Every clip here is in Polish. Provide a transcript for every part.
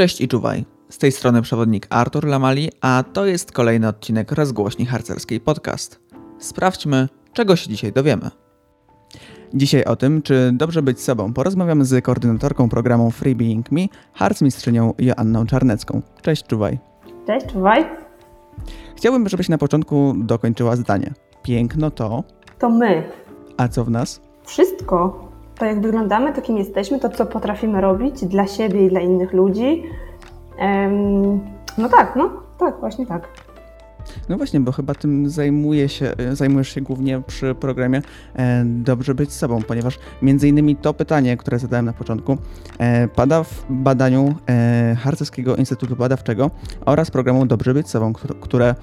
Cześć i czuwaj. Z tej strony przewodnik Artur Lamali, a to jest kolejny odcinek rozgłośni harcerskiej podcast. Sprawdźmy, czego się dzisiaj dowiemy. Dzisiaj o tym, czy dobrze być sobą, porozmawiamy z koordynatorką programu Free Being Me, harcmistrzynią Joanną Czarnecką. Cześć, czuwaj. Cześć, czuwaj. Chciałbym, żebyś na początku dokończyła zdanie. Piękno to... To my. A co w nas? Wszystko. To jak wyglądamy, to kim jesteśmy, to co potrafimy robić dla siebie i dla innych ludzi. No tak, no tak, właśnie tak. No właśnie, bo chyba tym zajmuje się, e, zajmujesz się głównie przy programie e, Dobrze być sobą, ponieważ między innymi to pytanie, które zadałem na początku, e, pada w badaniu Harcerskiego Instytutu Badawczego oraz programu Dobrze być sobą, które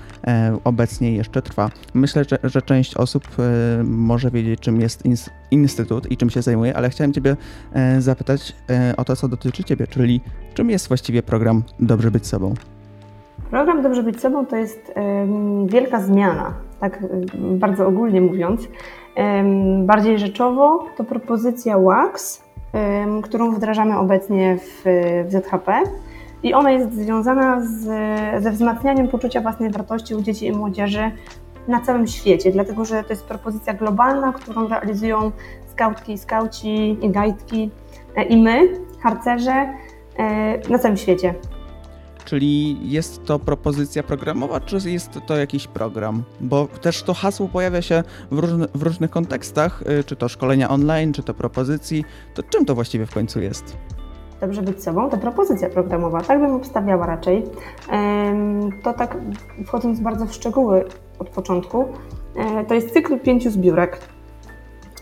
obecnie jeszcze trwa. Myślę, że, część osób może wiedzieć, czym jest instytut i czym się zajmuje, ale chciałem Ciebie zapytać o to, co dotyczy Ciebie, czyli czym jest właściwie program Dobrze być sobą? Program Dobrze Być Sobą to jest wielka zmiana, tak bardzo ogólnie mówiąc. Bardziej rzeczowo to propozycja WAX, którą wdrażamy obecnie w, ZHP i ona jest związana z, ze wzmacnianiem poczucia własnej wartości u dzieci i młodzieży na całym świecie, dlatego że to jest propozycja globalna, którą realizują skautki i skauci i gajdki e, i my, harcerze, e, na całym świecie. Czyli jest to propozycja programowa, czy jest to jakiś program? Bo też to hasło pojawia się w, różny, w różnych kontekstach, y, czy to szkolenia online, czy to propozycji. To czym to właściwie w końcu jest? Dobrze być sobą, to propozycja programowa, tak bym obstawiała raczej. To tak wchodząc bardzo w szczegóły od początku, e, to jest cykl pięciu zbiórek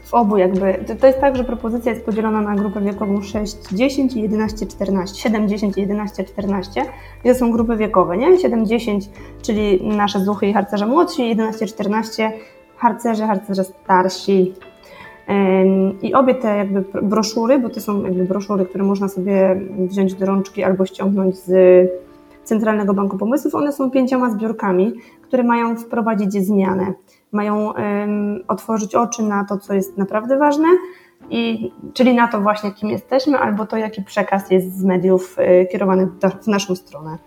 w obu jakby, to jest tak, że propozycja jest podzielona na grupę wiekową 6-10 i 11-14, 7-10 i 11-14 i to są grupy wiekowe, nie? 7-10, czyli nasze zuchy i harcerze młodsi, 11-14 harcerze, harcerze starsi. I obie te jakby broszury, bo to są jakby broszury, które można sobie wziąć do rączki albo ściągnąć z Centralnego Banku Pomysłów, one są pięcioma zbiorkami, które mają wprowadzić zmianę mają otworzyć oczy na to, co jest naprawdę ważne, i, czyli na to właśnie, kim jesteśmy, albo to, jaki przekaz jest z mediów y, kierowany w naszą stronę.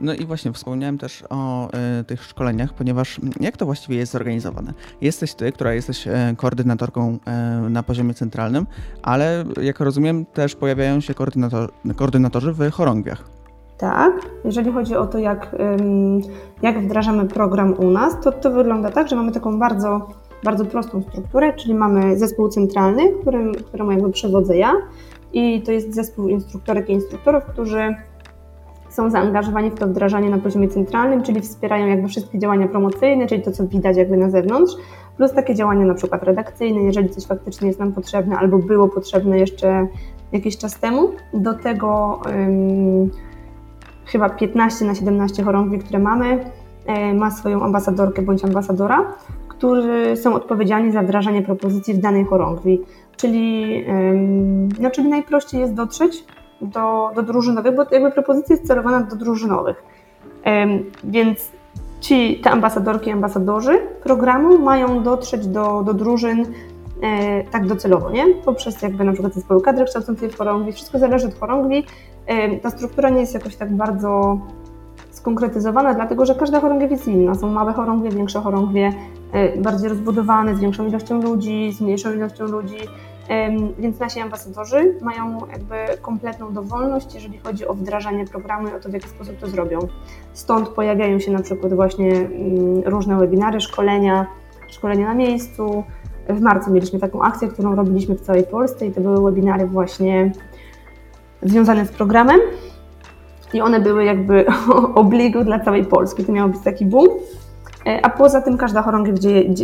No i właśnie wspomniałem też o y, tych szkoleniach, ponieważ jak to właściwie jest zorganizowane? Jesteś ty, która jesteś y, koordynatorką y, na poziomie centralnym, ale jak rozumiem też pojawiają się koordynator, koordynatorzy w chorągwiach. Tak, jeżeli chodzi o to, jak, jak wdrażamy program u nas, to to wygląda tak, że mamy taką bardzo, bardzo prostą strukturę, czyli mamy zespół centralny, którym, któremu jakby przewodzę ja i to jest zespół instruktorek i instruktorów, którzy są zaangażowani w to wdrażanie na poziomie centralnym, czyli wspierają jakby wszystkie działania promocyjne, czyli to, co widać jakby na zewnątrz, plus takie działania na przykład redakcyjne, jeżeli coś faktycznie jest nam potrzebne albo było potrzebne jeszcze jakiś czas temu. Do tego chyba 15 na 17 chorągwi, które mamy, e, ma swoją ambasadorkę bądź ambasadora, którzy są odpowiedzialni za wdrażanie propozycji w danej chorągwi. Czyli, no, czyli najprościej jest dotrzeć do, do drużynowych, bo jakby propozycja jest celowana do drużynowych. Więc ci, te ambasadorki i ambasadorzy programu mają dotrzeć do, do drużyn e, tak docelowo, nie? Poprzez jakby na przykład zespoły kadry kształcącej w chorągwi. Wszystko zależy od chorągwi, ta struktura nie jest jakoś tak bardzo skonkretyzowana, dlatego że każda chorągiew jest inna. Są małe chorągwie, większe chorągwie, e, bardziej rozbudowane, z większą ilością ludzi, z mniejszą ilością ludzi. Więc nasi ambasadorzy mają jakby kompletną dowolność, jeżeli chodzi o wdrażanie programu i o to, w jaki sposób to zrobią. Stąd pojawiają się na przykład właśnie mm, różne webinary, szkolenia, szkolenia na miejscu. W marcu mieliśmy taką akcję, którą robiliśmy w całej Polsce i to były webinary właśnie związane z programem i one były jakby obligu dla całej Polski. To miał być taki boom. E, a poza tym każda chorągiew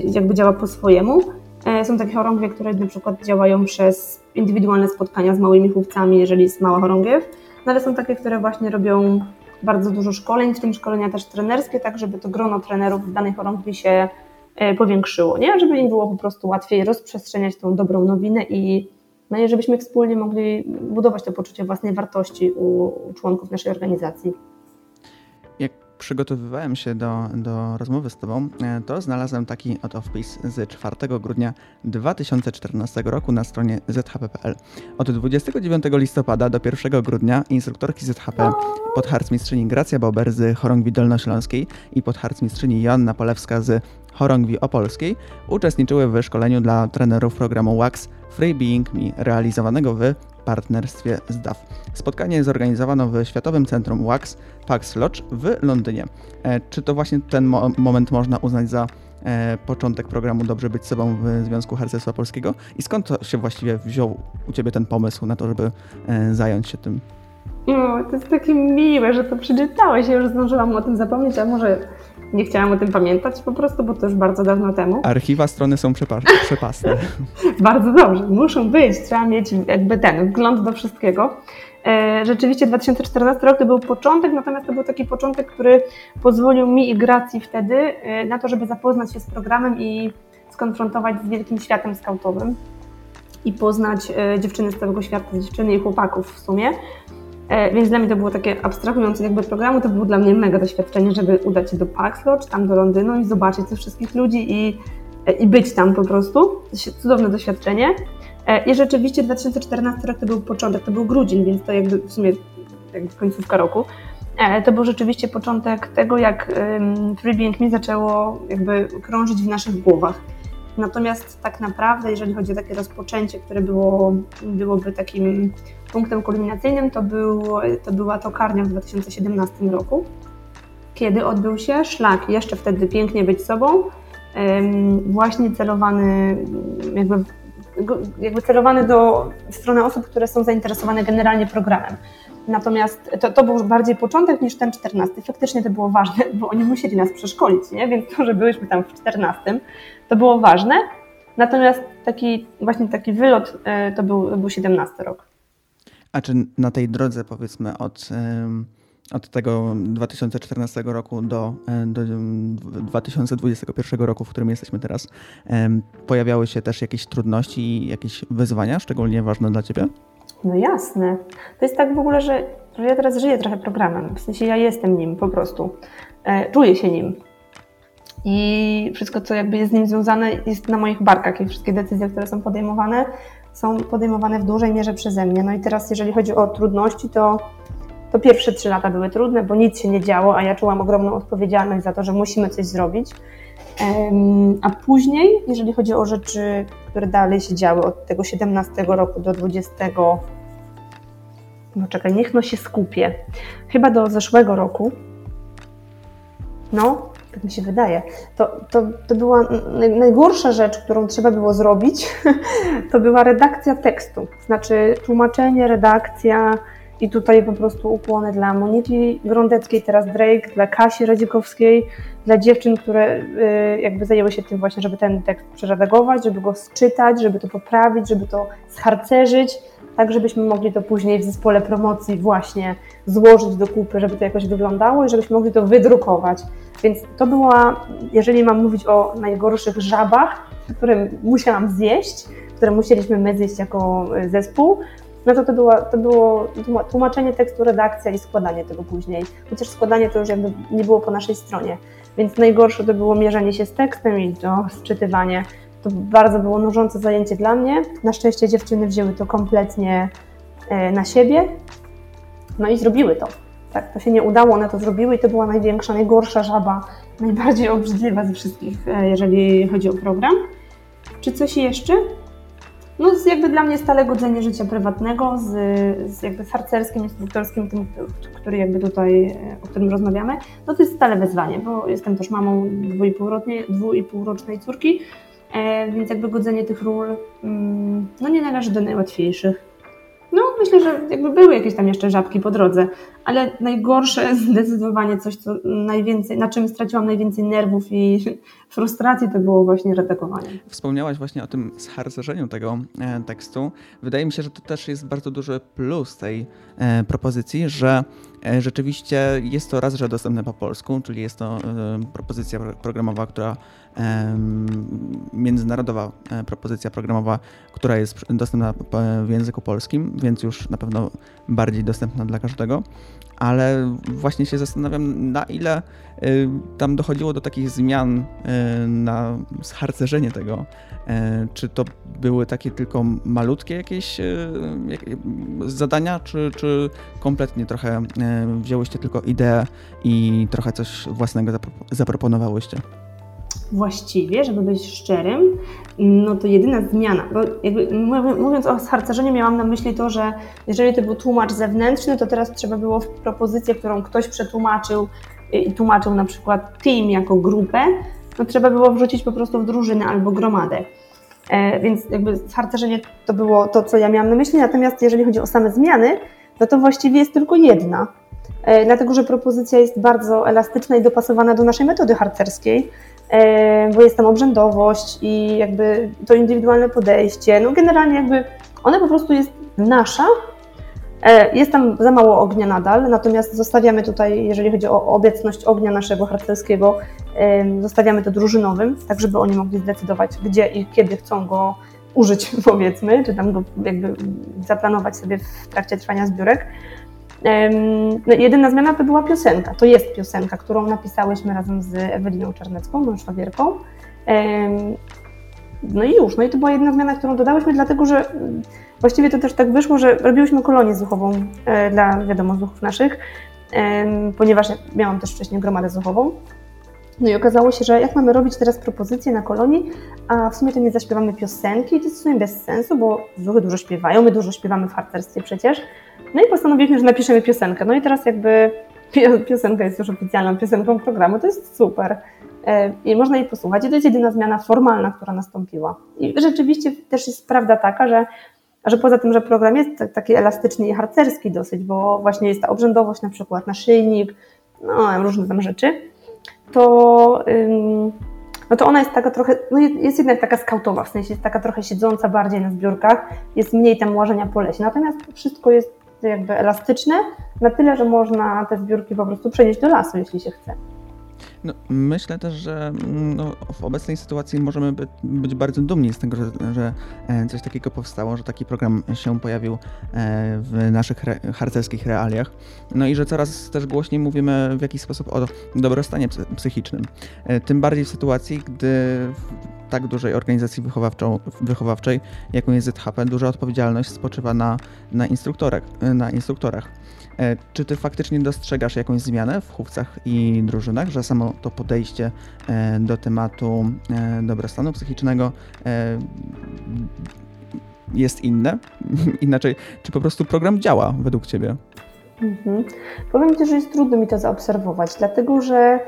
jakby działa po swojemu. E, są takie chorągwie, które na przykład działają przez indywidualne spotkania z małymi chłopcami, jeżeli jest mała chorągiew, no ale są takie, które właśnie robią bardzo dużo szkoleń, w tym szkolenia też trenerskie, tak żeby to grono trenerów w danej chorągwi się e, powiększyło, nie? żeby im było po prostu łatwiej rozprzestrzeniać tą dobrą nowinę i no i żebyśmy wspólnie mogli budować to poczucie własnej wartości u, członków naszej organizacji. Jak przygotowywałem się do, do rozmowy z Tobą, e, to znalazłem taki oto wpis z 4 grudnia 2014 roku na stronie zhp.pl. Od 29 listopada do 1 grudnia instruktorki ZHP podharcmistrzyni Gracja Bober z Chorągwi Dolnośląskiej i podharcmistrzyni Joanna Polewska z Chorągwi Opolskiej uczestniczyły w szkoleniu dla trenerów programu WAX Free Being Me realizowanego w partnerstwie z DAF. Spotkanie zorganizowano w Światowym Centrum Wax Pax Lodge w Londynie. E, czy to właśnie ten mo moment można uznać za e, początek programu Dobrze Być Sobą w Związku Harcerstwa Polskiego? I skąd to się właściwie wziął u Ciebie ten pomysł na to, żeby e, zająć się tym? No, to jest takie miłe, że to przeczytałeś. Ja już zdążyłam o tym zapomnieć, a może nie chciałam o tym pamiętać po prostu, bo to już bardzo dawno temu. Archiwa strony są przepasne. bardzo dobrze, muszą być. Trzeba mieć jakby ten wgląd do wszystkiego. E, rzeczywiście 2014 rok to był początek, natomiast to był taki początek, który pozwolił mi i Gracji wtedy e, na to, żeby zapoznać się z programem i skonfrontować z wielkim światem skautowym i poznać e, dziewczyny z całego świata, dziewczyny i chłopaków w sumie. Więc dla mnie to było takie abstrahujące jakby programu, to było dla mnie mega doświadczenie, żeby udać się do Pax Lodge, tam do Londynu i zobaczyć tych wszystkich ludzi i, i być tam po prostu. Cudowne doświadczenie. E, I rzeczywiście 2014 rok to był początek, to był grudzień, więc to jakby w sumie jakby końcówka roku. E, to był rzeczywiście początek tego, jak Freebeing mi zaczęło jakby krążyć w naszych głowach. Natomiast tak naprawdę, jeżeli chodzi o takie rozpoczęcie, które było, byłoby takim punktem kulminacyjnym, to, był, to była tokarnia w 2017 roku, kiedy odbył się szlak, jeszcze wtedy pięknie być sobą, właśnie celowany jakby jakby celowany do w stronę osób, które są zainteresowane generalnie programem. Natomiast to, to był bardziej początek niż ten 14. Faktycznie to było ważne, bo oni musieli nas przeszkolić, nie? więc to, że byliśmy tam w 14, to było ważne. Natomiast taki właśnie taki wylot e, to był, był 17 rok. A czy na tej drodze powiedzmy od od tego 2014 roku do, do 2021 roku, w którym jesteśmy teraz, pojawiały się też jakieś trudności i jakieś wyzwania, szczególnie ważne dla Ciebie? No jasne. To jest tak w ogóle, że, że ja teraz żyję trochę programem. W sensie ja jestem nim po prostu. E, czuję się nim. I wszystko, co jakby jest z nim związane, jest na moich barkach i wszystkie decyzje, które są podejmowane, są podejmowane w dużej mierze przeze mnie. No i teraz, jeżeli chodzi o trudności, to to pierwsze trzy lata były trudne, bo nic się nie działo, a ja czułam ogromną odpowiedzialność za to, że musimy coś zrobić. A później, jeżeli chodzi o rzeczy, które dalej się działy od tego 17 roku do 20. No czekaj, niech no się skupię. Chyba do zeszłego roku. No, tak mi się wydaje. To, to, to była najgorsza rzecz, którą trzeba było zrobić. To była redakcja tekstu. Znaczy tłumaczenie, redakcja, i tutaj po prostu ukłony dla Moniki Grądeckiej, teraz Drake, dla Kasi Radzikowskiej, dla dziewczyn, które y, jakby zajęły się tym właśnie, żeby ten tekst przeredagować, żeby go sczytać, żeby to poprawić, żeby to scharcerzyć, tak żebyśmy mogli to później w zespole promocji właśnie złożyć do kupy, żeby to jakoś wyglądało i żebyśmy mogli to wydrukować. Więc to była, jeżeli mam mówić o najgorszych żabach, które musiałam zjeść, które musieliśmy my zjeść jako zespół, no to to było, to było tłumaczenie tekstu, redakcja i składanie tego później. Chociaż składanie to już jakby nie było po naszej stronie. Więc najgorsze to było mierzenie się z tekstem i to sczytywanie. To bardzo było nużące zajęcie dla mnie. Na szczęście dziewczyny wzięły to kompletnie e, na siebie. No i zrobiły to. Tak, to się nie udało, one to zrobiły i to była największa, najgorsza żaba, najbardziej obrzydliwa ze wszystkich, e, jeżeli chodzi o program. Czy coś jeszcze? no jakby dla mnie stale godzenie życia prywatnego z, z jakby harcerskim, instruktorskim, tym, który jakby tutaj, o którym rozmawiamy, no to jest stale wyzwanie, bo jestem też mamą dwuipółrocznej córki, e, więc jakby godzenie tych ról mm, no nie należy do najłatwiejszych. No, myślę, że jakby były jakieś tam jeszcze żabki po drodze, ale najgorsze zdecydowanie coś, co najwięcej, na czym straciłam najwięcej nerwów i frustracji, to było właśnie redagowanie. Wspomniałaś właśnie o tym zharcerzeniu tego e, tekstu. Wydaje mi się, że to też jest bardzo duży plus tej e, propozycji, że e, rzeczywiście jest to raz, że dostępne po polsku, czyli jest to propozycja programowa, która międzynarodowa propozycja programowa, która jest dostępna w języku polskim, więc już na pewno bardziej dostępna dla każdego. ale właśnie się zastanawiam, na ile y, tam dochodziło do takich zmian y, na zharcerzenie tego. Y, czy to były takie tylko malutkie jakieś zadania, czy, czy kompletnie trochę wzięłyście tylko ideę i trochę coś własnego zaproponowałyście? Właściwie, żeby być szczerym, no to jedyna zmiana, bo jakby mówiąc o harcerzeniu miałam na myśli to, że jeżeli to był tłumacz zewnętrzny, to teraz trzeba było w propozycję, którą ktoś przetłumaczył i tłumaczył na przykład team jako grupę, no trzeba było wrzucić po prostu w drużynę albo gromadę. E, więc jakby harcerzenie to było to, co ja miałam na myśli, natomiast jeżeli chodzi o same zmiany, no to właściwie jest tylko jedna. E, dlatego, że propozycja jest bardzo elastyczna i dopasowana do naszej metody harcerskiej. E, bo jest tam obrzędowość i jakby to indywidualne podejście. No generalnie jakby ona po prostu jest nasza. E, jest tam za mało ognia nadal, natomiast zostawiamy tutaj, jeżeli chodzi o obecność ognia naszego harcerskiego, zostawiamy to drużynowym, tak żeby oni mogli zdecydować, gdzie i kiedy chcą go użyć, powiedzmy, czy tam go jakby zaplanować sobie w trakcie trwania zbiórek. No, jedyna zmiana to była piosenka. To jest piosenka, którą napisałyśmy razem z Eweliną Czarnecką, moją szwagierką. No i już, no i to była jedna zmiana, którą dodałyśmy, dlatego że właściwie to też tak wyszło, że robiłyśmy kolonię zuchową e, dla, wiadomo, zuchów naszych, ponieważ miałam też wcześniej gromadę zuchową. No i okazało się, że jak mamy robić teraz propozycje na kolonii, a w sumie to nie zaśpiewamy piosenki, to jest w sumie bez sensu, bo zuchy dużo śpiewają, my dużo śpiewamy w harcerstwie przecież, no i postanowiliśmy, że napiszemy piosenkę. No i teraz jakby piosenka jest już oficjalną piosenką programu, to jest super. E, I można jej posłuchać. I to jest jedyna zmiana formalna, która nastąpiła. I rzeczywiście też jest prawda taka, że, że poza tym, że program jest taki elastyczny i harcerski dosyć, bo właśnie jest ta obrzędowość, na przykład naszyjnik, no różne tam rzeczy, to, no to ona jest taka trochę, no jest jednak taka skautowa, w sensie jest taka trochę siedząca bardziej na zbiórkach, jest mniej tam łażenia po lesie. Natomiast wszystko jest jakby elastyczne, na tyle, że można te zbiórki po prostu przenieść do lasu, jeśli się chce. No, myślę też, że mm, no, w obecnej sytuacji możemy by, być bardzo dumni z tego, że, że, e, coś takiego powstało, że taki program się pojawił e, w naszych re, harcerskich realiach. No i że coraz też głośniej mówimy w jakiś sposób o dobrostanie psychicznym. E, tym bardziej w sytuacji, gdy w tak dużej organizacji wychowawczej, jaką jest ZHP, duża odpowiedzialność spoczywa na, na, instruktorach, na instruktorach. E, czy ty faktycznie dostrzegasz jakąś zmianę w chówcach i drużynach, że samo to podejście e, do tematu e, dobrostanu psychicznego jest inne? Inaczej, czy po prostu program działa według ciebie? Mhm. Powiem Ci, że jest trudno mi to zaobserwować, dlatego że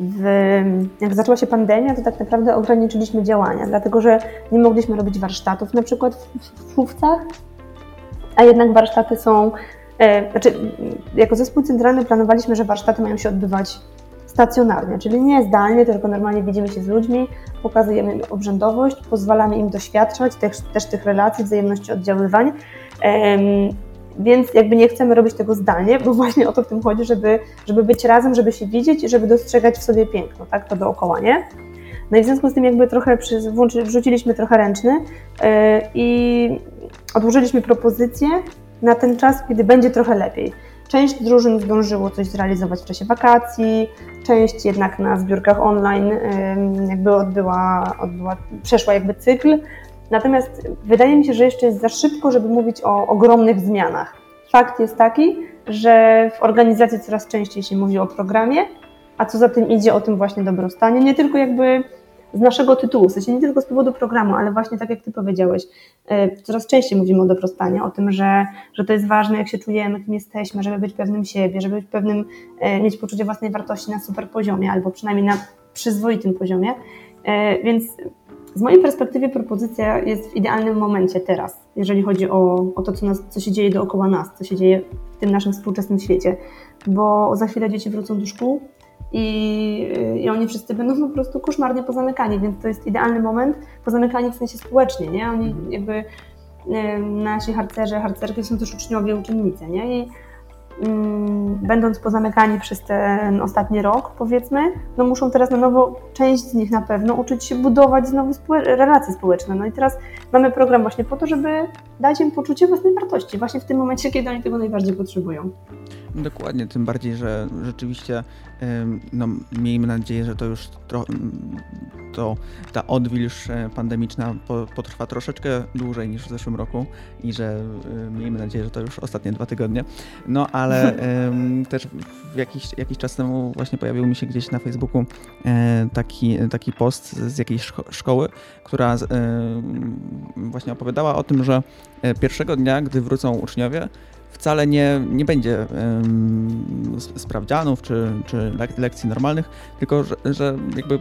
w, jak zaczęła się pandemia, to tak naprawdę ograniczyliśmy działania, dlatego że nie mogliśmy robić warsztatów na przykład w, w chówcach, a jednak warsztaty są, e, znaczy jako zespół centralny planowaliśmy, że warsztaty mają się odbywać stacjonarnie, czyli nie zdalnie, tylko normalnie widzimy się z ludźmi, pokazujemy im obrzędowość, pozwalamy im doświadczać też, też tych relacji, wzajemności oddziaływań. Więc jakby nie chcemy robić tego zdalnie, bo właśnie o to w tym chodzi, żeby, żeby być razem, żeby się widzieć i żeby dostrzegać w sobie piękno, tak, to dookoła, nie? No i w związku z tym jakby trochę przy, wrzuciliśmy trochę ręczny yy, i odłożyliśmy propozycję na ten czas, kiedy będzie trochę lepiej. Część drużyn zdążyło coś zrealizować w czasie wakacji, część jednak na zbiórkach online jakby odbyła, odbyła przeszła jakby cykl. Natomiast wydaje mi się, że jeszcze jest za szybko, żeby mówić o ogromnych zmianach. Fakt jest taki, że w organizacji coraz częściej się mówi o programie, a co za tym idzie o tym właśnie dobrostanie, nie tylko jakby z naszego tytułu, w sensie nie tylko z powodu programu, ale właśnie tak jak Ty powiedziałeś, e, coraz częściej mówimy o dobrostanie, o tym, że, że to jest ważne, jak się czujemy, kim jesteśmy, żeby być pewnym siebie, żeby być pewnym, e, mieć poczucie własnej wartości na super poziomie, albo przynajmniej na przyzwoitym poziomie. E, więc z mojej perspektywy propozycja jest w idealnym momencie teraz, jeżeli chodzi o, o to, co, nas, co się dzieje dookoła nas, co się dzieje w tym naszym współczesnym świecie, bo za chwilę dzieci wrócą do szkół, i, i oni wszyscy będą po prostu koszmarnie pozamykani, więc to jest idealny moment, pozamykani w sensie społecznie, nie? Oni jakby nasi harcerze, harcerki są też uczniowie, uczennice, nie? I będąc pozamykani przez ten ostatni rok, powiedzmy, no muszą teraz na nowo, część z nich na pewno, uczyć się budować znowu relacje społeczne. No i teraz mamy program właśnie po to, żeby dać im poczucie własnej wartości, właśnie w tym momencie, kiedy oni tego najbardziej potrzebują. Dokładnie, tym bardziej, że rzeczywiście no, miejmy nadzieję, że to już to ta odwilż e, pandemiczna potrwa troszeczkę dłużej niż w zeszłym roku i że e, miejmy nadzieję, że to już ostatnie dwa tygodnie. No ale też jakiś, jakiś czas temu właśnie pojawił mi się gdzieś na Facebooku e, taki, taki post z jakiejś szkoły, która właśnie opowiadała o tym, że pierwszego dnia, gdy wrócą uczniowie, wcale nie, nie będzie um, sprawdzianów czy, czy lekcji normalnych, tylko że, że jakby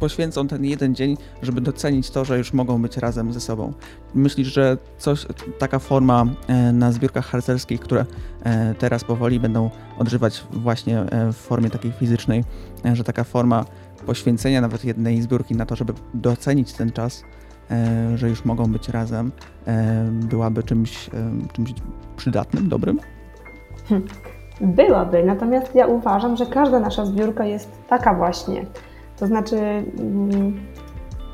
poświęcą ten jeden dzień, żeby docenić to, że już mogą być razem ze sobą. Myślisz, że coś, taka forma e, na zbiórkach harcerskich, które e, teraz powoli będą odżywać właśnie e, w formie takiej fizycznej, że taka forma poświęcenia nawet jednej zbiórki na to, żeby docenić ten czas, że już mogą być razem, byłaby czymś, czymś przydatnym, dobrym? Hm. Byłaby, natomiast ja uważam, że każda nasza zbiórka jest taka właśnie. To znaczy, mm,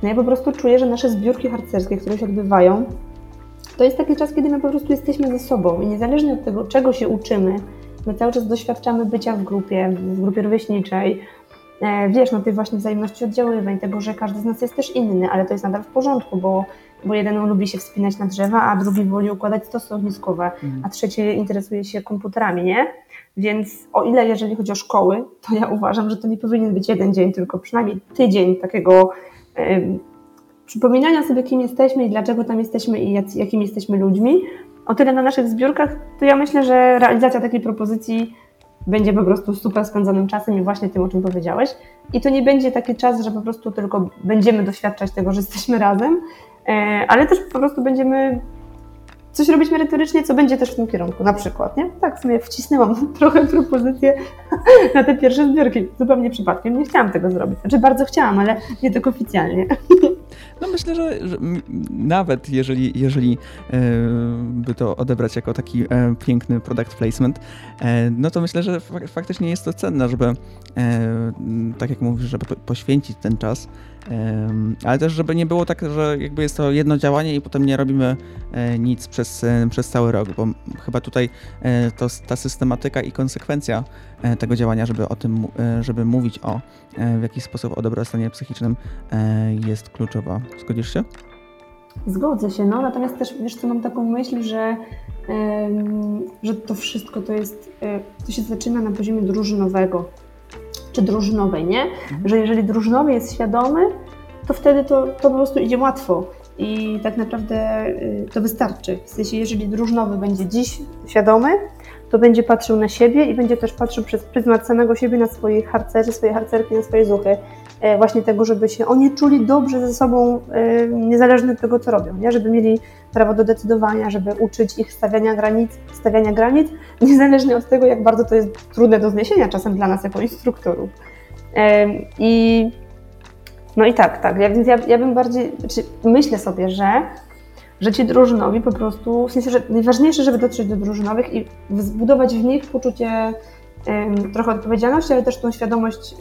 no ja po prostu czuję, że nasze zbiórki harcerskie, które się odbywają, to jest taki czas, kiedy my po prostu jesteśmy ze sobą i niezależnie od tego, czego się uczymy, my cały czas doświadczamy bycia w grupie, w grupie rówieśniczej, E, wiesz, no tej właśnie wzajemności oddziaływań, tego, że każdy z nas jest też inny, ale to jest nadal w porządku, bo, bo jeden lubi się wspinać na drzewa, a drugi woli układać stosy ogniskowe, mhm. a trzeci interesuje się komputerami, nie? Więc o ile jeżeli chodzi o szkoły, to ja uważam, że to nie powinien być jeden dzień, tylko przynajmniej tydzień takiego e, przypominania sobie, kim jesteśmy i dlaczego tam jesteśmy i jak, jakimi jesteśmy ludźmi. O tyle na naszych zbiórkach, to ja myślę, że realizacja takiej propozycji będzie po prostu super spędzonym czasem i właśnie tym, o czym powiedziałeś. I to nie będzie taki czas, że po prostu tylko będziemy doświadczać tego, że jesteśmy razem, e, ale też po prostu będziemy coś robić merytorycznie, co będzie też w tym kierunku, na przykład, nie? Tak, sobie wcisnęłam trochę propozycję na te pierwsze zbiorki, zupełnie przypadkiem. Nie chciałam tego zrobić. Znaczy bardzo chciałam, ale nie tak oficjalnie. No myślę, że, że nawet jeżeli, jeżeli e, by to odebrać jako taki e, piękny product placement, e, no to myślę, że faktycznie jest to cenne, żeby, tak jak mówisz, żeby poświęcić ten czas ale też, żeby nie było tak, że jakby jest to jedno działanie i potem nie robimy e, nic przez, e, przez cały rok, bo chyba tutaj e, to, ta systematyka i konsekwencja tego działania, żeby o tym, żeby mówić o w jakiś sposób o dobrostanie psychicznym jest kluczowa. Zgodzisz się? Zgodzę się, no natomiast też wiesz co, mam taką myśl, że, że to wszystko to jest, to się zaczyna na poziomie drużynowego czy drużynowej, nie? Mhm. Że jeżeli drużynowy jest świadomy, to wtedy to, to po prostu idzie łatwo i tak naprawdę y, to wystarczy. W sensie, jeżeli drużynowy będzie dziś świadomy, to będzie patrzył na siebie i będzie też patrzył przez pryzmat samego siebie na swoich harcerzy, swoje harcerki, na swoje zuchy. E, właśnie tego, żeby się oni czuli dobrze ze sobą, e, niezależnie od tego, co robią, nie? żeby mieli prawo do decydowania, żeby uczyć ich stawiania granic, stawiania granic, niezależnie od tego, jak bardzo to jest trudne do zniesienia czasem dla nas jako instruktorów. I no i tak, tak. Ja, więc ja, ja bym bardziej, znaczy myślę sobie, że że ci drużynowi po prostu, w sensie, że najważniejsze, żeby dotrzeć do drużynowych i zbudować w nich poczucie trochę odpowiedzialności, ale też tą świadomość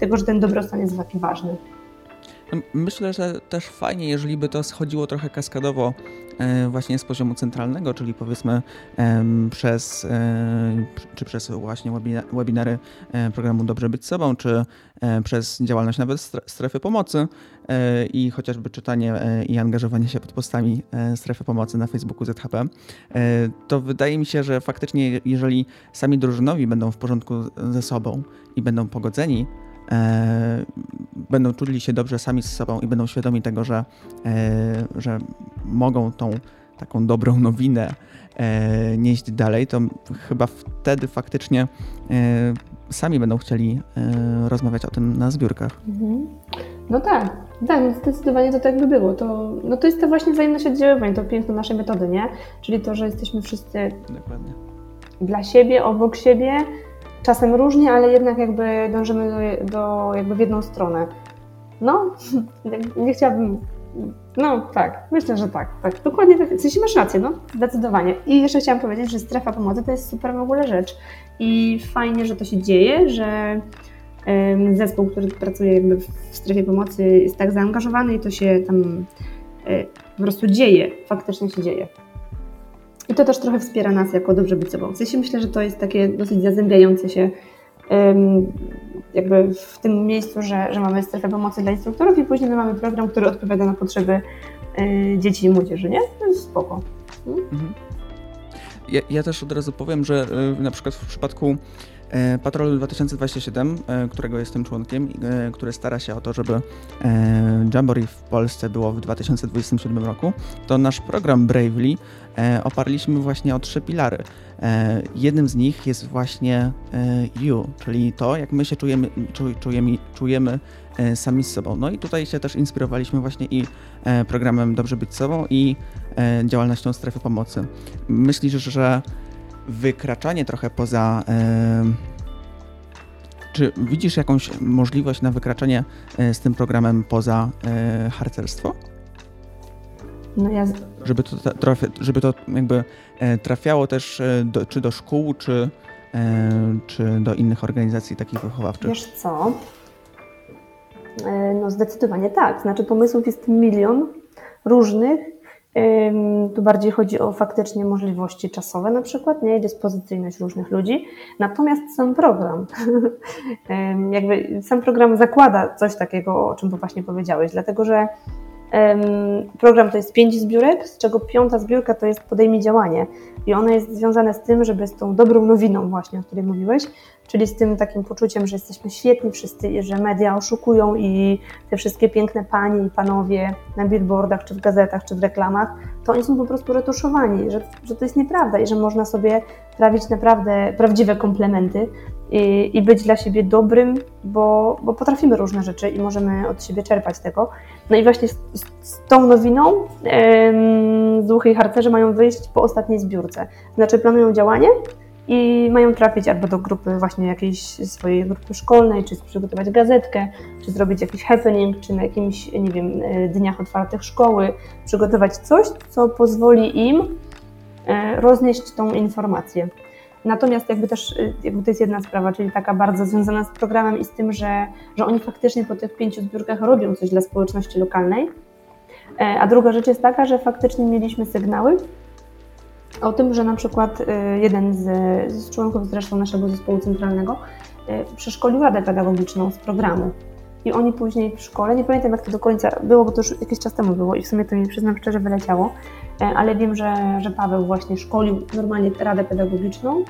tego, że ten dobrostan jest taki ważny. Myślę, że też fajnie, jeżeli by to schodziło trochę kaskadowo e, właśnie z poziomu centralnego, czyli powiedzmy przez, e, czy przez właśnie webinary e, programu Dobrze Być Sobą, czy przez działalność nawet strefy pomocy i chociażby czytanie i angażowanie się pod postami strefy pomocy na Facebooku ZHP, to wydaje mi się, że faktycznie jeżeli sami drużynowi będą w porządku ze sobą i będą pogodzeni, e, będą czuli się dobrze sami z sobą i będą świadomi tego, że, e, że mogą tą taką dobrą nowinę e, nieść dalej, to chyba wtedy faktycznie e, sami będą chcieli e, rozmawiać o tym na zbiórkach. Mhm. No tak, tak, no zdecydowanie to tak by było. To, no to jest to właśnie wzajemność oddziaływań, to piękno naszej metody, nie? Czyli to, że jesteśmy wszyscy Dokładnie. dla siebie, obok siebie, czasem różnie, ale jednak jakby dążymy do, do jakby w jedną stronę. No, nie chciałabym No tak, myślę, że tak. tak. Dokładnie tak. W sensie masz rację, no, zdecydowanie. I jeszcze chciałam powiedzieć, że strefa pomocy to jest super w ogóle rzecz. I fajnie, że to się dzieje, że zespół, który pracuje jakby w strefie pomocy jest tak zaangażowany i to się tam e, po prostu dzieje, faktycznie się dzieje. I to też trochę wspiera nas jako dobrze być sobą. W sensie myślę, że to jest takie dosyć zazębiające się jakby w tym miejscu, że, że mamy strefę pomocy dla instruktorów i później my mamy program, który odpowiada na potrzeby e, dzieci i młodzieży, nie? To jest spoko. Mhm. Ja, ja, też od razu powiem, że e, na przykład w przypadku Patrol 2027, e, którego jestem członkiem, e, który stara się o to, żeby Jamboree w Polsce było w 2027 roku, to nasz program Bravely oparliśmy właśnie o trzy pilary. Jednym z nich jest właśnie You, czyli to, jak my się czujemy, czujemy, czujemy sami z sobą. No i tutaj się też inspirowaliśmy właśnie i programem Dobrze Być Sobą i działalnością Strefy Pomocy. Myślisz, że wykraczanie trochę poza. Czy widzisz jakąś możliwość na wykraczanie e, z tym programem poza e, harcerstwo? No ja... Żeby to, żeby to jakby e, trafiało też do, czy do szkół, czy, czy do innych organizacji takich wychowawczych? Wiesz co? No zdecydowanie tak. Znaczy pomysłów jest milion różnych tu bardziej chodzi o faktycznie możliwości czasowe na przykład, nie? dyspozycyjność różnych ludzi. Natomiast sam program, jakby sam program zakłada coś takiego, o czym właśnie powiedziałeś, dlatego że Program to jest pięć zbiórek, z czego piąta zbiórka to jest podejmij działanie. I ono jest związane z tym, żeby z tą dobrą nowiną właśnie, o której mówiłeś, czyli z tym takim poczuciem, że jesteśmy świetni wszyscy że media oszukują i te wszystkie piękne panie i panowie na billboardach, czy w gazetach, czy w reklamach, to oni są po prostu retuszowani, że, że to jest nieprawda i że można sobie trawić naprawdę prawdziwe komplementy i, i być dla siebie dobrym, bo, bo potrafimy różne rzeczy i możemy od siebie czerpać tego. No i właśnie z, z tą nowiną z Duchy i Harcerze mają wyjść po ostatniej zbiórce. Znaczy planują działanie i mają trafić albo do grupy właśnie jakiejś swojej grupy szkolnej, czy przygotować gazetkę, czy zrobić jakiś happening, czy na jakimś, nie wiem, e, dniach otwartych szkoły, przygotować coś, co pozwoli im e, roznieść tą informację. Natomiast jakby też y, jakby to jest jedna sprawa, czyli taka bardzo związana z programem i z tym, że, że oni faktycznie po tych pięciu zbiórkach robią coś dla społeczności lokalnej. E, a druga rzecz jest taka, że faktycznie mieliśmy sygnały o tym, że na przykład y, jeden z, z członków zresztą naszego zespołu centralnego y, przeszkolił radę pedagogiczną z programu. I oni później w szkole, nie pamiętam jak to do końca było, bo to już jakiś czas temu było i w sumie to mi przyznam szczerze wyleciało, e, ale wiem, że, że Paweł właśnie szkolił normalnie radę pedagogiczną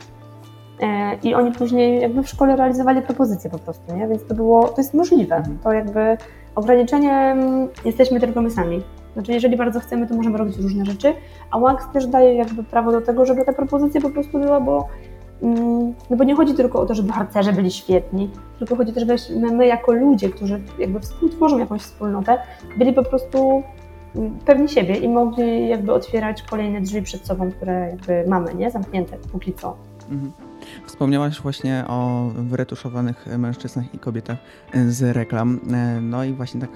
e, i oni później jakby w szkole realizowali propozycje po prostu, nie? Więc to było, to jest możliwe. Mhm. To jakby ograniczeniem jesteśmy tylko my sami. Znaczy, jeżeli bardzo chcemy, to możemy robić różne rzeczy, a WAX też daje jakby prawo do tego, żeby te propozycje po prostu była, bo Mm, no bo nie chodzi tylko o to, żeby harcerze byli świetni, tylko chodzi też, żeby my jako ludzie, którzy jakby współtworzą jakąś wspólnotę, byli po prostu mm, pewni siebie i mogli jakby otwierać kolejne drzwi przed sobą, które jakby mamy, nie? Zamknięte póki co. Mhm. Wspomniałaś właśnie o wyretuszowanych mężczyznach i kobietach z reklam. E, no i właśnie tak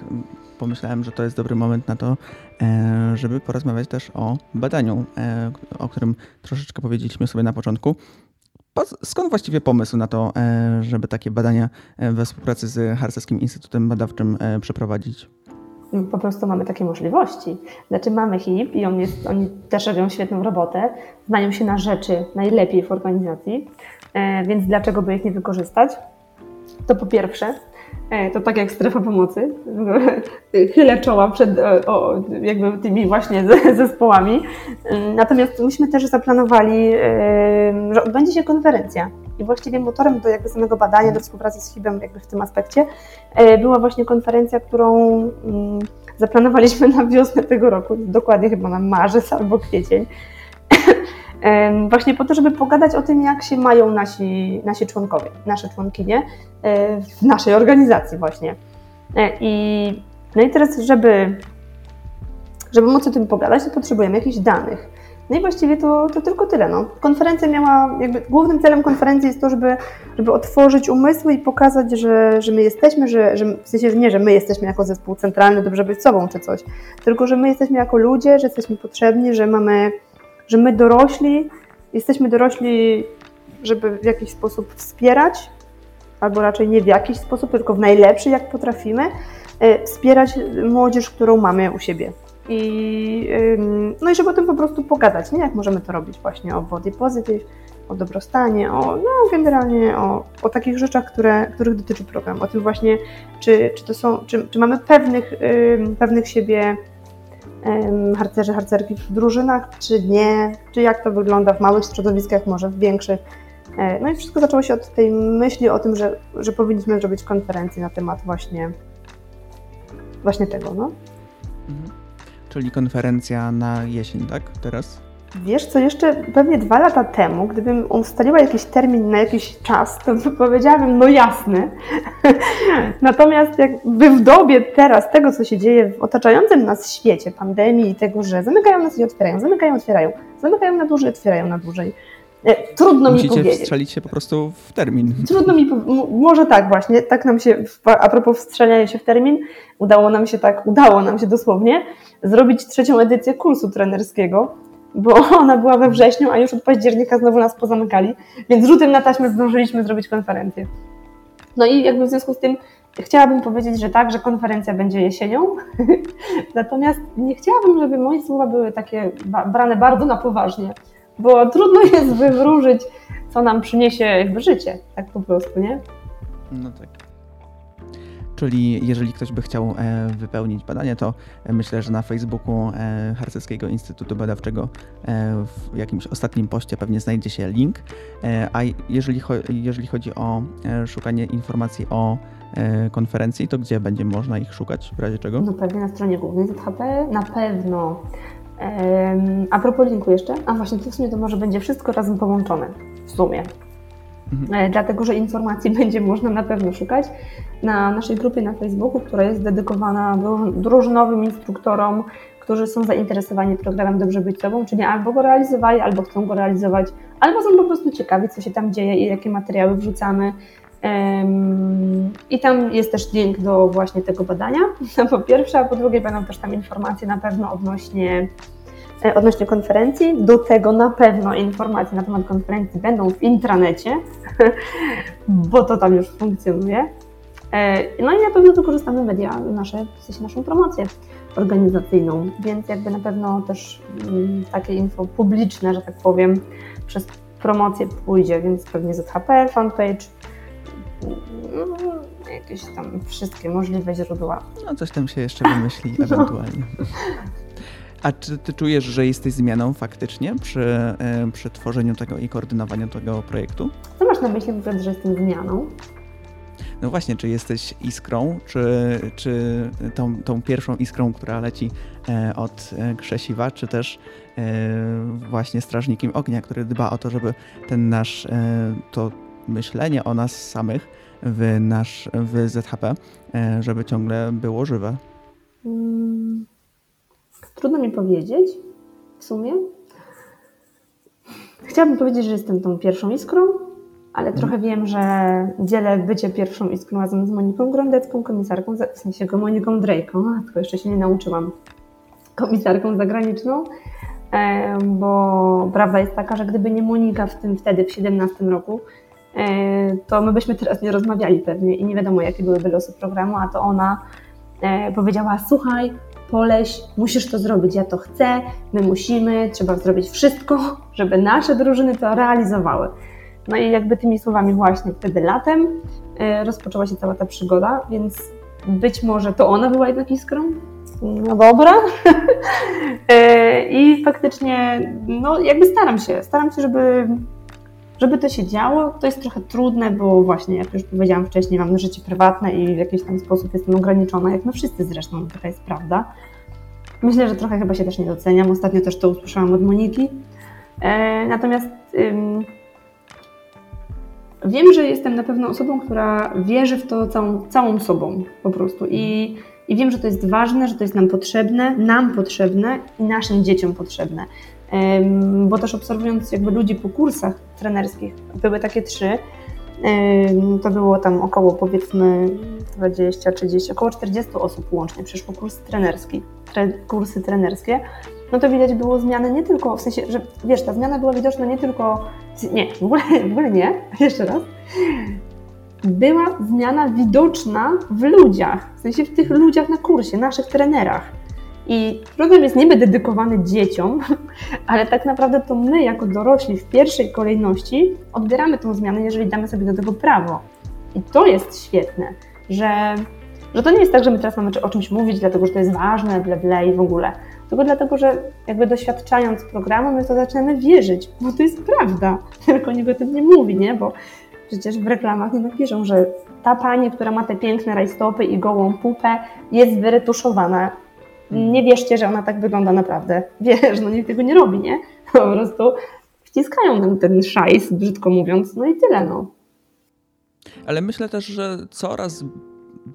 pomyślałem, że to jest dobry moment na to, e, żeby porozmawiać też o badaniu, e, o którym troszeczkę powiedzieliśmy sobie na początku. Skąd właściwie pomysł na to, żeby takie badania we współpracy z Harcerskim Instytutem Badawczym przeprowadzić? Po prostu mamy takie możliwości. Znaczy mamy HIP i on jest, oni też robią świetną robotę, znają się na rzeczy najlepiej w organizacji, więc dlaczego by ich nie wykorzystać? To po pierwsze. E, to tak jak strefa pomocy. Chylę czoła przed o, jakby tymi właśnie zespołami. Natomiast myśmy też zaplanowali, że odbędzie się konferencja. I właściwie motorem do jakby samego badania, do współpracy z HIB-em jakby w tym aspekcie e, była właśnie konferencja, którą mm, zaplanowaliśmy na wiosnę tego roku, dokładnie chyba na marzec albo kwiecień właśnie po to, żeby pogadać o tym, jak się mają nasi, nasi członkowie, nasze członkinie e, w naszej organizacji właśnie. E, I, no i teraz, żeby, żeby móc o tym pogadać, to potrzebujemy jakichś danych. No i właściwie to, to tylko tyle. No. Konferencja miała, jakby głównym celem konferencji jest to, żeby, żeby otworzyć umysły i pokazać, że, że my jesteśmy, że, że w sensie nie, że my jesteśmy jako zespół centralny, dobrze być sobą czy coś, tylko że my jesteśmy jako ludzie, że jesteśmy potrzebni, że mamy, że my dorośli, jesteśmy dorośli, żeby w jakiś sposób wspierać, albo raczej nie w jakiś sposób, tylko w najlepszy, jak potrafimy, e, wspierać młodzież, którą mamy u siebie. I, no i żeby o tym po prostu pogadać, nie? Jak możemy to robić właśnie o body positive, o dobrostanie, o no, generalnie o, o takich rzeczach, które, których dotyczy program. O tym właśnie, czy, czy, to są, czy, czy mamy pewnych, pewnych siebie harcerzy, harcerki w drużynach, czy nie, czy jak to wygląda w małych środowiskach, może w większych. E, no i wszystko zaczęło się od tej myśli o tym, że, że powinniśmy zrobić konferencję na temat właśnie, właśnie tego. No. Mhm. Czyli konferencja na jesień, tak? Teraz? Wiesz co, jeszcze pewnie dwa lata temu, gdybym ustaliła jakiś termin na jakiś czas, to powiedziałabym, no jasne. Natomiast jakby w dobie teraz tego, co się dzieje w otaczającym nas świecie, pandemii i tego, że zamykają nas i otwierają, zamykają, otwierają, zamykają na dłużej, otwierają na dłużej. E, trudno Musicie mi powiedzieć. Musicie wstrzelić się po prostu w termin. Trudno mi, może tak właśnie, tak nam się, a propos wstrzelania się w termin, udało nam się tak, udało nam się dosłownie zrobić trzecią edycję kursu trenerskiego, bo ona była we wrześniu, a już od października znowu nas pozamykali, więc rzutem na taśmę zdążyliśmy zrobić konferencję. No i jakby w związku z tym chciałabym powiedzieć, że tak, że konferencja będzie jesienią, natomiast nie chciałabym, żeby moje słowa były takie brane bardzo na poważnie, bo trudno jest wywróżyć, co nam przyniesie jakby życie, tak po prostu, nie? No tak. Czyli jeżeli ktoś by chciał e, wypełnić badanie, to e, myślę, że na Facebooku e, Harcerskiego Instytutu Badawczego w jakimś ostatnim poście pewnie znajdzie się link. A jeżeli, jeżeli chodzi o szukanie informacji o konferencji, to gdzie będzie można ich szukać, w razie czego? No pewnie na stronie głównej ZHP, na pewno. A propos linku jeszcze, a właśnie to w sumie to może będzie wszystko razem połączone, w sumie. Mhm. E, dlatego że informacji będzie można na pewno szukać na naszej grupie na Facebooku, która jest dedykowana drużynowym instruktorom, którzy są zainteresowani programem Dobrze Być Sobą, czyli albo go realizowali, albo chcą go realizować, albo są po prostu ciekawi, co się tam dzieje i jakie materiały wrzucamy. I tam jest też link do właśnie tego badania, po pierwsze, a po drugie będą też tam informacje na pewno odnośnie E, odnośnie konferencji. Do tego na pewno informacje na temat konferencji będą w intranecie, bo to tam już funkcjonuje. E, no i na pewno wykorzystamy media nasze, w sensie naszą promocję organizacyjną, więc jakby na pewno też mm, takie info publiczne, że tak powiem, przez promocję pójdzie, więc pewnie ZHP, fanpage, no, jakieś tam wszystkie możliwe źródła. No coś tam się jeszcze wymyśli ewentualnie. No. A czy ty czujesz, że jesteś zmianą faktycznie przy, e, przy tworzeniu tego i koordynowaniu tego projektu? Co masz na myśli mówiąc, że jestem zmianą? No właśnie, czy jesteś iskrą, czy, czy tą, tą pierwszą iskrą, która leci e, od e, krzesiwa, czy też właśnie strażnikiem ognia, który dba o to, żeby ten nasz, to myślenie o nas samych w, nasz, w ZHP, żeby ciągle było żywe? Hmm. Trudno mi powiedzieć w sumie. Chciałabym powiedzieć, że jestem tą pierwszą iskrą, ale trochę mhm. wiem, że dzielę bycie pierwszą iskrą razem z Moniką Grądecką, komisarką, w sensie Moniką Drejką, tylko jeszcze się nie nauczyłam, komisarką zagraniczną, bo prawda jest taka, że gdyby nie Monika w tym wtedy, w 17 roku, e, to my byśmy teraz nie rozmawiali pewnie i nie wiadomo, jakie byłyby losy programu, a to ona e, powiedziała, słuchaj, Poleś, musisz to zrobić, ja to chcę, my musimy, trzeba zrobić wszystko, żeby nasze drużyny to realizowały. No i jakby tymi słowami właśnie wtedy latem e, rozpoczęła się cała ta przygoda, więc być może to ona była jednak iskrą. No dobra. E, I faktycznie, no jakby staram się, staram się, żeby żeby to się działo, to jest trochę trudne, bo właśnie, jak już powiedziałam wcześniej, mam życie prywatne i w jakiś tam sposób jestem ograniczona, jak my wszyscy zresztą, taka jest prawda. Myślę, że trochę chyba się też nie doceniam. Ostatnio też to usłyszałam od Moniki. E, natomiast ym, wiem, że jestem na pewno osobą, która wierzy w to całą, całą sobą po prostu. I, I wiem, że to jest ważne, że to jest nam potrzebne, nam potrzebne i naszym dzieciom potrzebne. bo też obserwując jakby ludzi po kursach trenerskich, były takie trzy, to było tam około powiedzmy 20, 30, około 40 osób łącznie przeszło kurs trenerski, tre, kursy trenerskie, no to widać było zmiany nie tylko, w sensie, że wiesz, ta zmiana była widoczna nie tylko, nie, w ogóle, w ogóle nie, jeszcze raz, była zmiana widoczna w ludziach, w sensie w tych ludziach na kursie, naszych trenerach. I program jest niby dedykowany dzieciom, ale tak naprawdę to my, jako dorośli, w pierwszej kolejności odbieramy tą zmianę, jeżeli damy sobie do tego prawo. I to jest świetne, że, że to nie jest tak, że my teraz mamy o czymś mówić, dlatego że to jest ważne, ble, ble i w ogóle. Tylko dlatego, że jakby doświadczając programu, my to zaczynamy wierzyć, bo to jest prawda, tylko nikt o tym nie mówi, nie? Bo przecież w reklamach nie napiszą, że ta pani, która ma te piękne rajstopy i gołą pupę, jest wyretuszowana nie wierzcie, że ona tak wygląda naprawdę. Wiesz, no nikt tego nie robi, nie? Po prostu wciskają nam ten szajs, brzydko mówiąc, no i tyle, no. Ale myślę też, że coraz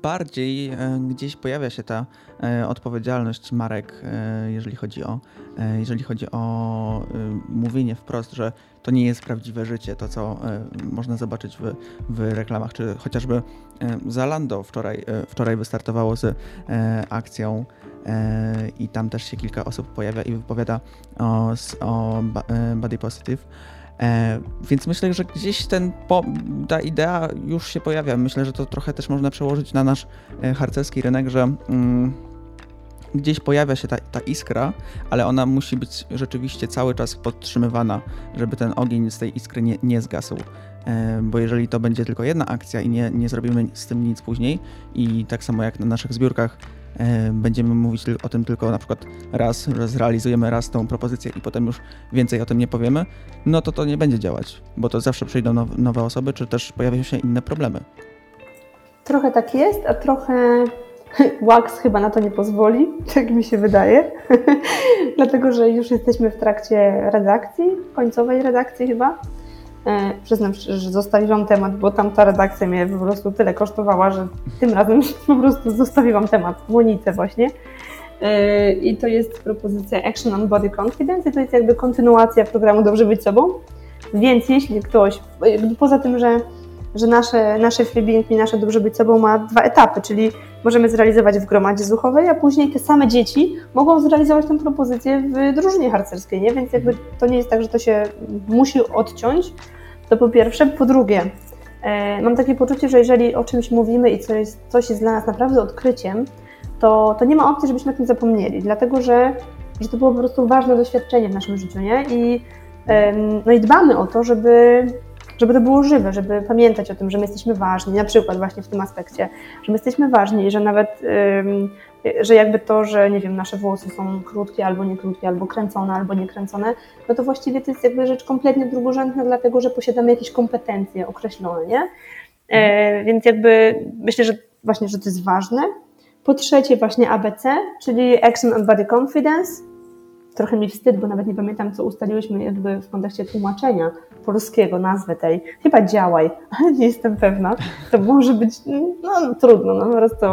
bardziej e, gdzieś pojawia się ta e, odpowiedzialność marek, e, jeżeli chodzi o, jeżeli chodzi o mówienie wprost, że to nie jest prawdziwe życie, to co można zobaczyć w, w reklamach, czy chociażby Zalando wczoraj, wczoraj wystartowało z akcją i tam też się kilka osób pojawia i wypowiada o, o Body Positive. E, więc myślę, że gdzieś ten, po, ta idea już się pojawia. Myślę, że to trochę też można przełożyć na nasz e, harcerski rynek, że mm, gdzieś pojawia się ta, ta, iskra, ale ona musi być rzeczywiście cały czas podtrzymywana, żeby ten ogień z tej iskry nie, nie zgasł. E, bo jeżeli to będzie tylko jedna akcja i nie, nie zrobimy z tym nic później, i tak samo jak na naszych zbiórkach E, będziemy mówić o tym tylko na przykład raz, zrealizujemy raz tą propozycję i potem już więcej o tym nie powiemy, no to to nie będzie działać, bo to zawsze przyjdą nowe osoby, czy też pojawią się inne problemy. Trochę tak jest, a trochę Wax chyba na to nie pozwoli, tak mi się wydaje, dlatego że już jesteśmy w trakcie redakcji, końcowej redakcji chyba E, przyznam szczerze, że zostawiłam temat, bo tamta redakcja mnie po prostu tyle kosztowała, że tym razem po prostu zostawiłam temat Monice właśnie. E, I to jest propozycja Action on Body Confidence i to jest jakby kontynuacja programu Dobrze Być Sobą. Więc jeśli ktoś, poza tym, że, że nasze, nasze freebing i nasze Dobrze Być Sobą ma dwa etapy, czyli możemy zrealizować w gromadzie zuchowej, a później te same dzieci mogą zrealizować tę propozycję w drużynie harcerskiej, nie? Więc jakby to nie jest tak, że to się musi odciąć, to po pierwsze. Po drugie, e, mam takie poczucie, że jeżeli o czymś mówimy i coś coś jest dla nas naprawdę odkryciem, to, to nie ma opcji, żebyśmy o tym zapomnieli, dlatego że, że to było po prostu ważne doświadczenie w naszym życiu, nie? I, no i dbamy o to, żeby, żeby to było żywe, żeby pamiętać o tym, że my jesteśmy ważni, na przykład właśnie w tym aspekcie, że my jesteśmy ważni i że nawet że jakby to, że nie wiem, nasze włosy są krótkie albo nie krótkie, albo kręcone, albo nie kręcone, no to właściwie to jest jakby rzecz kompletnie drugorzędna, dlatego że posiadamy jakieś kompetencje określone, nie? E, więc jakby myślę, że właśnie, że to jest ważne. Po trzecie właśnie ABC, czyli Action on Body Confidence. Trochę mi wstyd, bo nawet nie pamiętam, co ustaliłyśmy jakby w kontekście tłumaczenia polskiego nazwy tej. Chyba działaj, ale nie jestem pewna. To może być, no trudno, no po prostu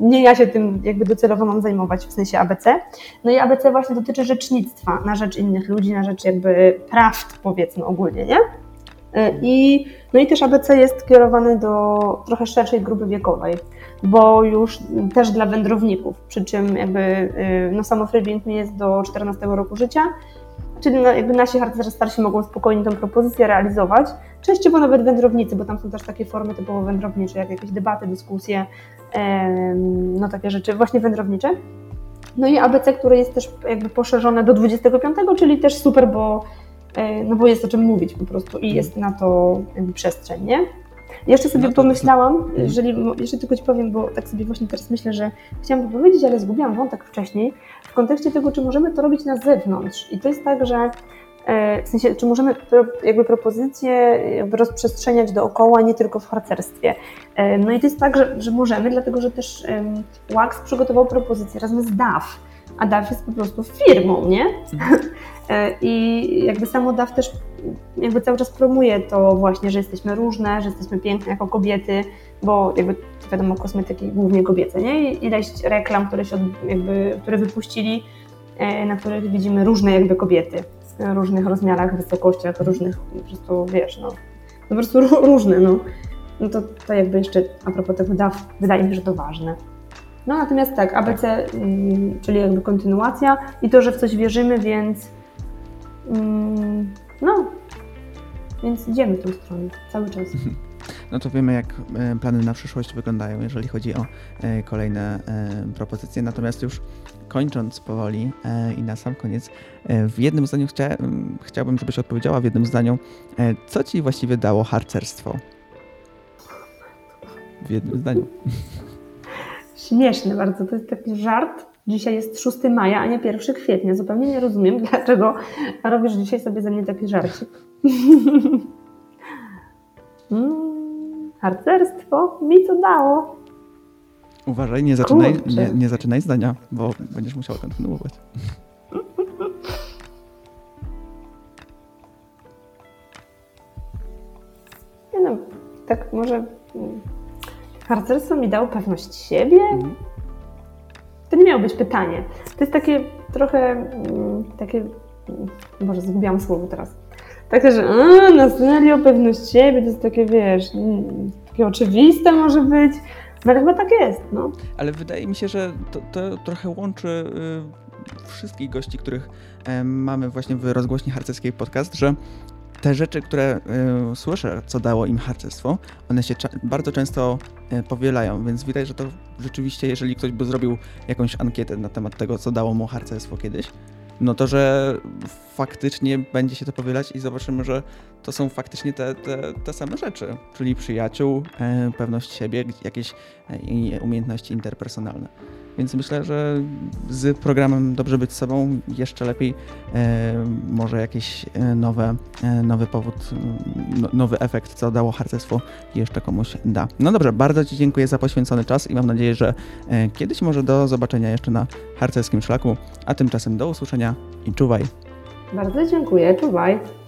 nie ja się tym jakby docelowo mam zajmować w sensie ABC. No i ABC właśnie dotyczy rzecznictwa na rzecz innych ludzi, na rzecz jakby prawd powiedzmy ogólnie, nie? E, I, no i też ABC jest kierowany do trochę szerszej grupy wiekowej, bo już też dla wędrowników, przy czym jakby e, no samo freebing jest do 14 roku życia, czyli jakby nasi harcerze starsi mogą spokojnie tę propozycję realizować, częściowo nawet wędrownicy, bo tam są też takie formy typowo wędrownicze, jak jakieś debaty, dyskusje, no takie rzeczy właśnie wędrownicze. No i ABC, które jest też jakby poszerzone do 25, czyli też super, bo, e, no bo jest o czym mówić po prostu i jest na to jakby przestrzeń, nie? Jeszcze sobie no pomyślałam, mhm. jeżeli jeszcze tylko Ci powiem, bo tak sobie właśnie teraz myślę, że chciałam to powiedzieć, ale zgubiłam wątek wcześniej, w kontekście tego, czy możemy to robić na zewnątrz. I to jest tak, że E, w sensie, czy możemy jakby propozycje rozprzestrzeniać dookoła, nie tylko w harcerstwie. E, no i to jest tak, że, że możemy, dlatego że też Wax przygotował propozycję razem z DAF, a DAF jest po prostu firmą, nie? E, I jakby samo DAF też jakby cały czas promuje to właśnie, że jesteśmy różne, że jesteśmy piękne jako kobiety, bo jakby wiadomo, kosmetyki głównie kobiece, nie? I ileś reklam, które się jakby, które wypuścili, e, na których widzimy różne jakby kobiety, w różnych rozmiarach, wysokościach, różnych, po prostu wiesz, no, po prostu różne, no. No to, to jakby jeszcze a propos tych wydaw, wydaje mi się, że to ważne. No natomiast tak, ABC, mm, czyli jakby kontynuacja i to, że w coś wierzymy, więc mm, no, więc idziemy w tą stronę cały czas. No to wiemy, jak e, plany na przyszłość wyglądają, jeżeli chodzi o e, kolejne e, propozycje. Natomiast już kończąc powoli i na sam koniec, w jednym zdaniu chciałem, chciałbym, żebyś odpowiedziała w jednym zdaniu, co ci właściwie dało harcerstwo? W jednym zdaniu. Śmieszne bardzo, to jest taki żart. Dzisiaj jest 6 maja, a nie 1 kwietnia. Zupełnie nie rozumiem, dlaczego robisz dzisiaj sobie ze mnie taki żarcik. mm, harcerstwo mi co dało. Uważaj, nie zaczynaj, nie, nie zaczynaj zdania, bo będziesz musiał kontynuować. Nie no, tak może mm, harcerstwo mi dało pewność siebie? Mhm. To nie miało być pytanie. To jest takie trochę mm, takie, może mm, zgubiłam słowo teraz. Takie, że a, na serio pewność siebie to jest takie, wiesz, takie oczywiste może być. No ale chyba tak jest, no. Ale wydaje mi się, że to, to trochę łączy y, wszystkich gości, których y, mamy właśnie w rozgłośni harcerskiej podcast, że te rzeczy, które y, słyszę, co dało im harcerstwo, one się bardzo często y, powielają, więc widać, że to rzeczywiście, jeżeli ktoś by zrobił jakąś ankietę na temat tego, co dało mu harcerstwo kiedyś, no to, że faktycznie będzie się to powielać i zobaczymy, że to są faktycznie te, te, te same rzeczy, czyli przyjaciół, e, pewność siebie, jakieś e, umiejętności interpersonalne. Więc myślę, że z programem Dobrze być sobą jeszcze lepiej e, może jakiś e, nowe, e, nowy powód, no, nowy efekt, co dało harcerstwo jeszcze komuś da. No dobrze, bardzo Ci dziękuję za poświęcony czas i mam nadzieję, że kiedyś może do zobaczenia jeszcze na harcerskim szlaku, a tymczasem do usłyszenia i czuwaj. Bardzo dziękuję, czuwaj.